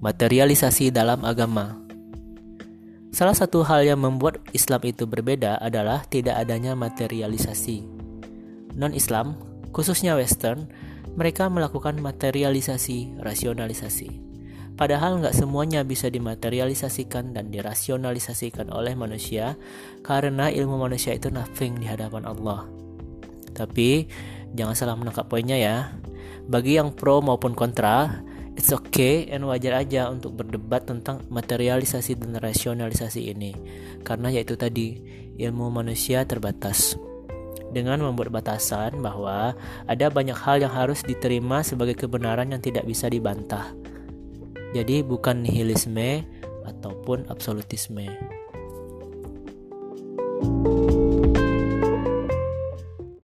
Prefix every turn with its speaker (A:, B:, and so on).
A: Materialisasi dalam agama. Salah satu hal yang membuat Islam itu berbeda adalah tidak adanya materialisasi. Non-Islam, khususnya Western, mereka melakukan materialisasi, rasionalisasi. Padahal nggak semuanya bisa dimaterialisasikan dan dirasionalisasikan oleh manusia karena ilmu manusia itu nothing di hadapan Allah. Tapi jangan salah menangkap poinnya ya. Bagi yang pro maupun kontra, it's okay and wajar aja untuk berdebat tentang materialisasi dan rasionalisasi ini. Karena yaitu tadi, ilmu manusia terbatas dengan membuat batasan bahwa ada banyak hal yang harus diterima sebagai kebenaran yang tidak bisa dibantah. Jadi bukan nihilisme ataupun absolutisme.